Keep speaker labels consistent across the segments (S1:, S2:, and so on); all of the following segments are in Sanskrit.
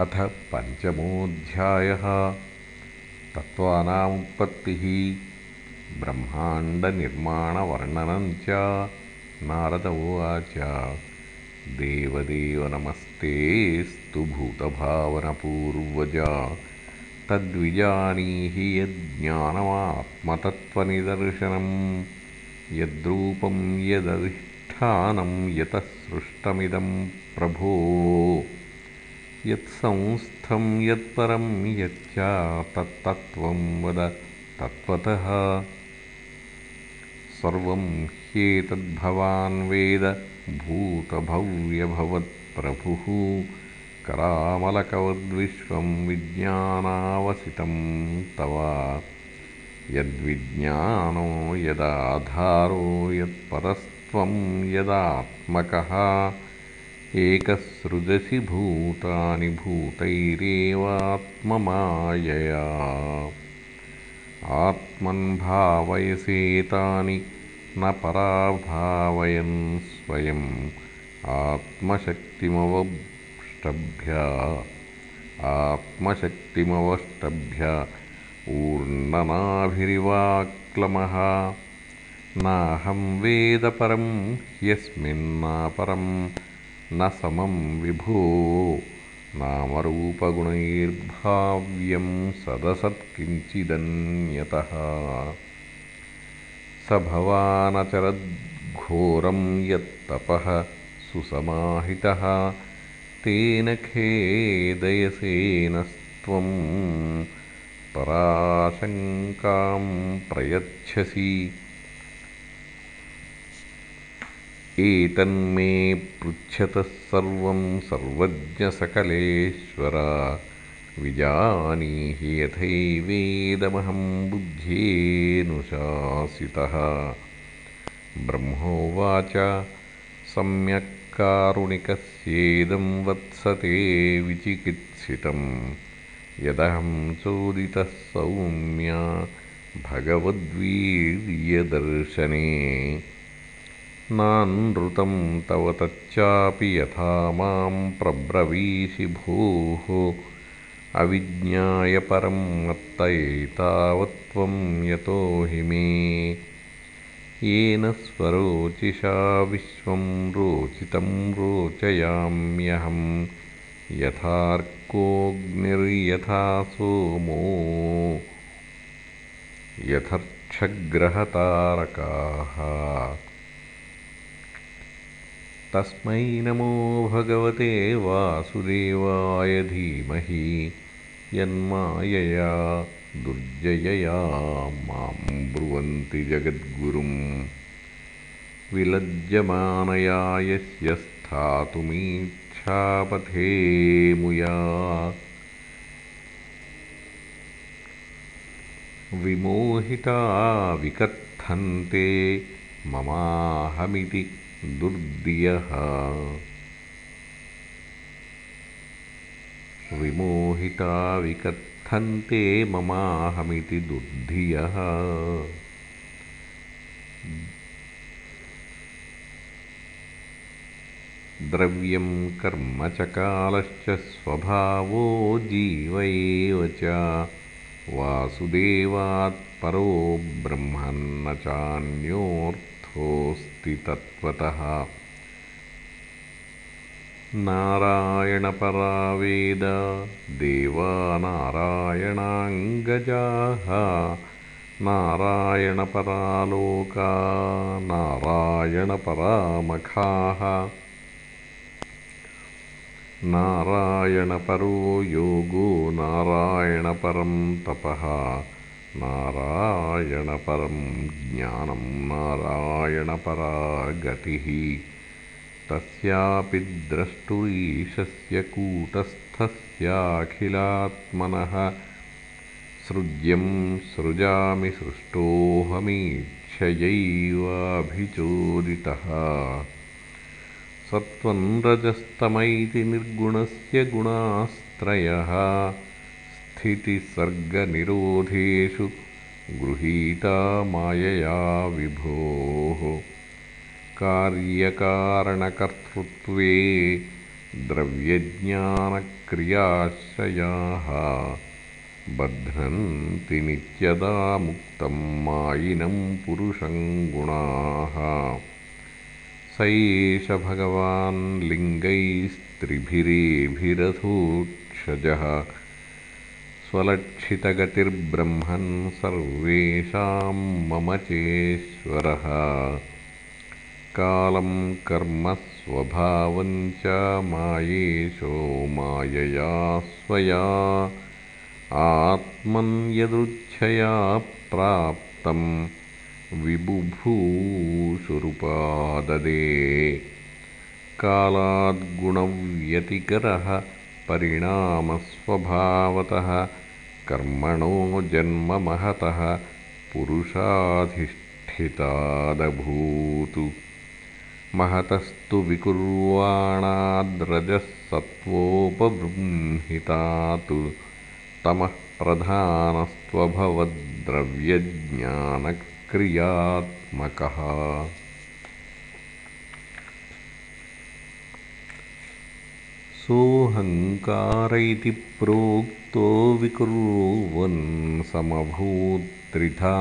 S1: अथ पञ्चमोऽध्यायः तत्त्वानामुत्पत्तिः। ब्रह्माण्डनिर्माणवर्णनम् च। नारद उवाच देवदेव नमस्तेऽस्तु भूतभावनपूर्वज। तद्विजानीहि यज्ज्ञानमात्मतत्त्वनिदर्शनम् यद्रूपं यदधिष्ठानं यतः सृष्टमिदं प्रभो यत्संस्थं यत्परं यच्च तत्तत्त्वं वद तत्त्वतः। सर्वं ह्येतद्भवान् वेद भूतभव्यभवत्प्रभुः। करामलकवद्विश्वं विज्ञानावसितं तव। यद्विज्ञानो यदाधारो यत्परस्त्वं यदात्मकः एकसृजसि भूतानि भूतैरेवात्ममायया। आत्मन्भावयसेतानि न पराभावयन् स्वयम् आत्मशक्तिमवष्टभ्य आत्मशक्तिमवष्टभ्य ऊर्णनाभिरिवाक्लमः। नाहं वेदपरं ह्यस्मिन्नापरम् न समं विभो नामरूपगुणैर्भाव्यं सदसत्किञ्चिदन्यतः। स भवानचरद्घोरं यत्तपः सुसमाहितः। तेन खेदयसेनस्त्वं पराशङ्कां प्रयच्छसि एतन्मे पृच्छतः सर्वं सर्वज्ञसकलेश्वर। विजानीहि यथैवेदमहं बुद्ध्येऽनुशासितः ब्रह्मोवाच सम्यक् कारुणिकस्येदं वत्सते विचिकित्सितं। यदहं चोदितः सौम्या भगवद्वीर्यदर्शने नानृतं तव तच्चापि यथा मां प्रब्रवीषि भोः। अविज्ञाय परं मत्त एतावत्त्वं यतो हि मे। येन स्वरोचिषा विश्वं रोचितं रोचयाम्यहं। यथार्कोऽग्निर्यथा सोमो। यथर्क्षग्रहतारकाः तस्मै नमो भगवते वासुदेवाय धीमहि यन्मायया दुर्जयया मां ब्रुवन्ति जगद्गुरुं विलज्जमानया यस्य स्थातुमीच्छापथे मुया विमोहिता विकथन्ते ममाहमिति दुर्दियः। विमोहिता विकथन्ते ममाहमिति दुर्धियः। द्रव्यं कर्म च कालश्च स्वभावो जीव एव च। वासुदेवात् परो ब्रह्मन्न चान्योऽर्थोऽस्ति तत्त्वतः। नारायणपरा वेद देवा नारायणाङ्गजाः नारायणपरालोका नारायणपरामखाः। नारायणपरो योगो नारायणपरं तपः नारायणपरं ज्ञानं नारायणपरा गतिः तस्यापि द्रष्टुरीशस्य कूटस्थस्याखिलात्मनः। सृज्यं सृजामि सृष्टोऽहमीक्षयैवाभिचोदितः सत्त्वं रजस्तम इति निर्गुणस्य गुणास्त्रयः स्थितिसर्गनिरोधेषु गृहीता मायया विभोः। कार्यकारणकर्तृत्वे द्रव्यज्ञानक्रियाश्रयाः बध्नन्ति नित्यदा मुक्तं मायिनं पुरुषं गुणाः। स एष भगवान् लिङ्गैस्त्रिभिरेभिरथोक्षजः स्वलक्षितगतिर्ब्रह्मन् सर्वेषां मम चेश्वरः। कालं कर्म स्वभावं च मायेशो मायया स्वया। आत्मन् यदृच्छया प्राप्तं विबुभूषुरुपाददे। कालाद्गुणव्यतिकरः परिणामस्वभावतः कर्मणो जन्ममहतः पुरुषाधिष्ठितादभूत्। महतस्तु विकुर्वाणाद्रजः सत्त्वोपबृंहितात् तमः प्रधानस्त्वभवद्द्रव्यज्ञानक्रियात्मकः सोऽहङ्कार इति प्रोक्तो विकुर्वन् समभूत्त्रिधा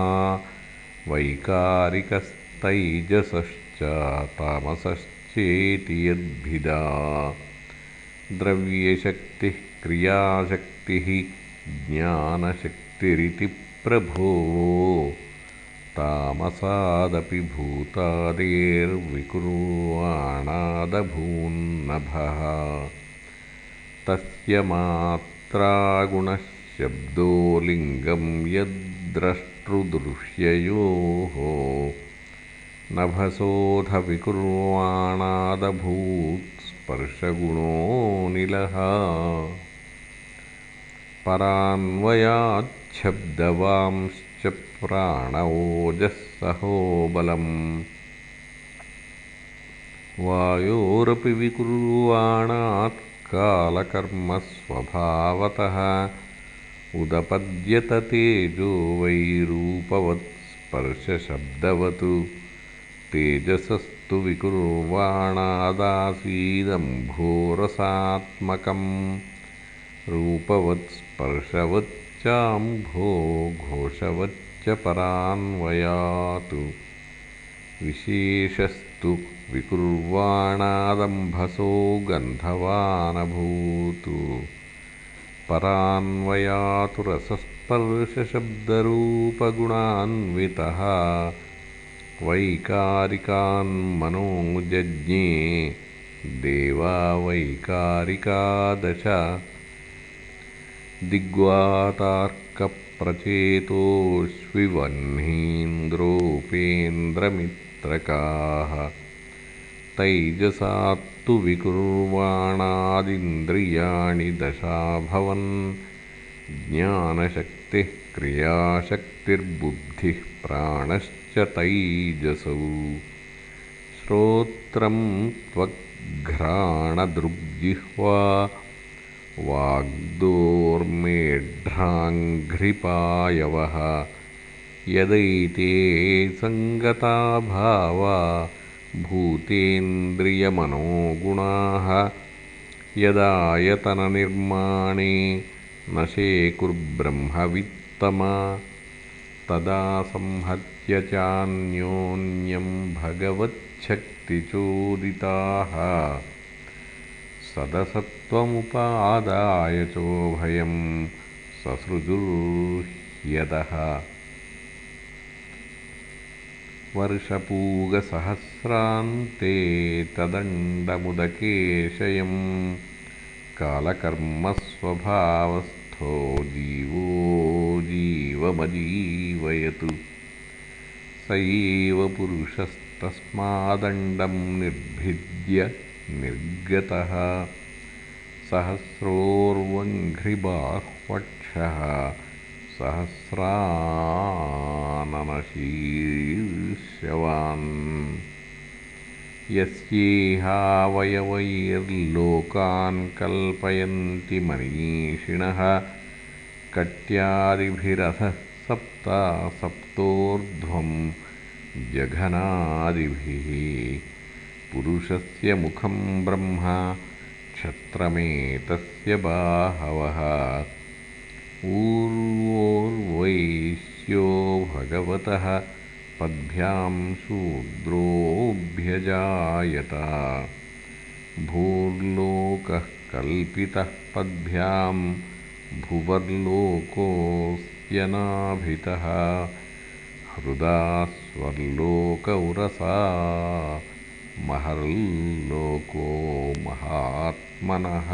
S1: वैकारिकस्तैजसश्च तामसश्चेति यद्भिदा। द्रव्यशक्तिः क्रियाशक्तिः ज्ञानशक्तिरिति प्रभो। तामसादपि भूतादेर्विकुर्वाणादभून्नभः तस्य मात्रागुणशब्दो लिङ्गं यद्द्रष्टृदृश्ययोः नभसोऽधविकुर्वाणादभूत्स्पर्शगुणोऽनिलः परान्वयाच्छब्दवांश्च प्राणवोजःसहोबलम् वायोरपि विकुर्वाणात् कालकर्मस्वभावतः उदपद्यत तेजो वैरूपवत्स्पर्शशब्दवत् तेजसस्तु विकुर्वाणादासीदम्भोरसात्मकम् रूपवत्स्पर्शवच्चाम्भो घोषवच्च परान्वयात्। विशेषस्तु विकुर्वाणादम्भसो गन्धवानभूत्। परान्वयातु रसस्पर्शशब्दरूपगुणान्वितः। वैकारिकान्मनो जज्ञे देवा वैकारिकादश दिग्वातार्कप्रचेतोऽश्विवह्नीन्द्रोपेन्द्रमित्रकाः तैजसात्तु विकुर्वाणादिन्द्रियाणि दशाभवन्। ज्ञानशक्तिः क्रियाशक्तिर्बुद्धिः प्राणश्च तैजसौ। श्रोत्रं त्वग्घ्राणदृग्जिह्वा वाग्दोर्मेढ्राङ्घ्रिपायवः। यदैते सङ्गता भावा भूतेन्द्रियमनोगुणाः यदायतननिर्माणे न शेकुर्ब्रह्मवित्तमा तदा संहत्य चान्योन्यं भगवच्छक्तिचोदिताः। सदसत्त्वमुपादाय चोभयं ससृजुर्ह्यदः वर्षपूगसहस्रान्ते तदण्डमुदकेशयं कालकर्मस्वभावस्थो जीवो जीवमजीवयतु। स एव पुरुषस्तस्मादण्डं निर्भिद्य निर्गतः। सहस्रोर्वङ्घ्रिबाह्वक्षः सहस्राननशीर्षवान् यस्येहावयवैर्लोकान् कल्पयन्ति मनीषिणः कट्यादिभिरथः सप्ता सप्तोर्ध्वं जघनादिभिः। पुरुषस्य मुखं ब्रह्म क्षत्रमेतस्य बाहवः पद्भ्यां शूद्रोऽभ्यजायत। भूर्लोकः कल्पितः पद्भ्यां भुवर्लोकोऽस्त्यनाभितः। हृदा स्वर्लोक उरसा महर्लोको महात्मनः।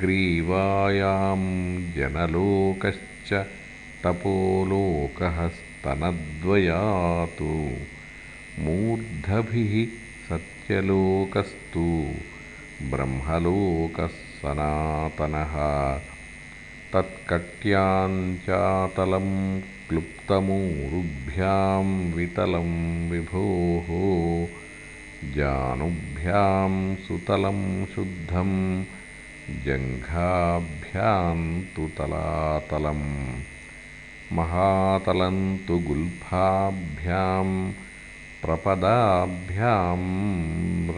S1: ग्रीवायां जनलोकश्च तपोलोकः स्तनद्वयातु मूर्धभिः सत्यलोकस्तु ब्रह्मलोकः सनातनः तत्कट्याञ्चातलं क्लुप्तमूरुभ्यां वितलं विभोः जानुभ्यां सुतलं शुद्धं जङ्घाभ्यां तु तलातलम् महातलं तु गुल्फाभ्यां प्रपदाभ्यां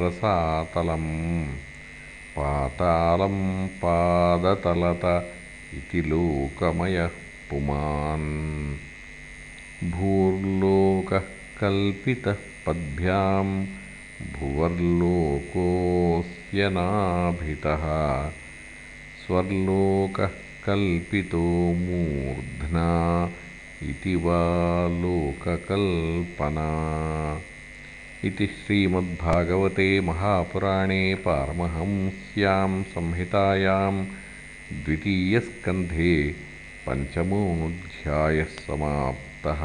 S1: रसातलं पातालं पादतलत इति लोकमयः पुमान्। भूर्लोकः कल्पितः पद्भ्यां भुवर्लोकोऽस्यनाभितः। स्वर्लोकः कल्पितो मूर्ध्ना इति वा लोककल्पना। इति श्रीमद्भागवते महापुराणे पारमहंस्यां संहितायां द्वितीयस्कन्धे पञ्चमोऽध्यायः समाप्तः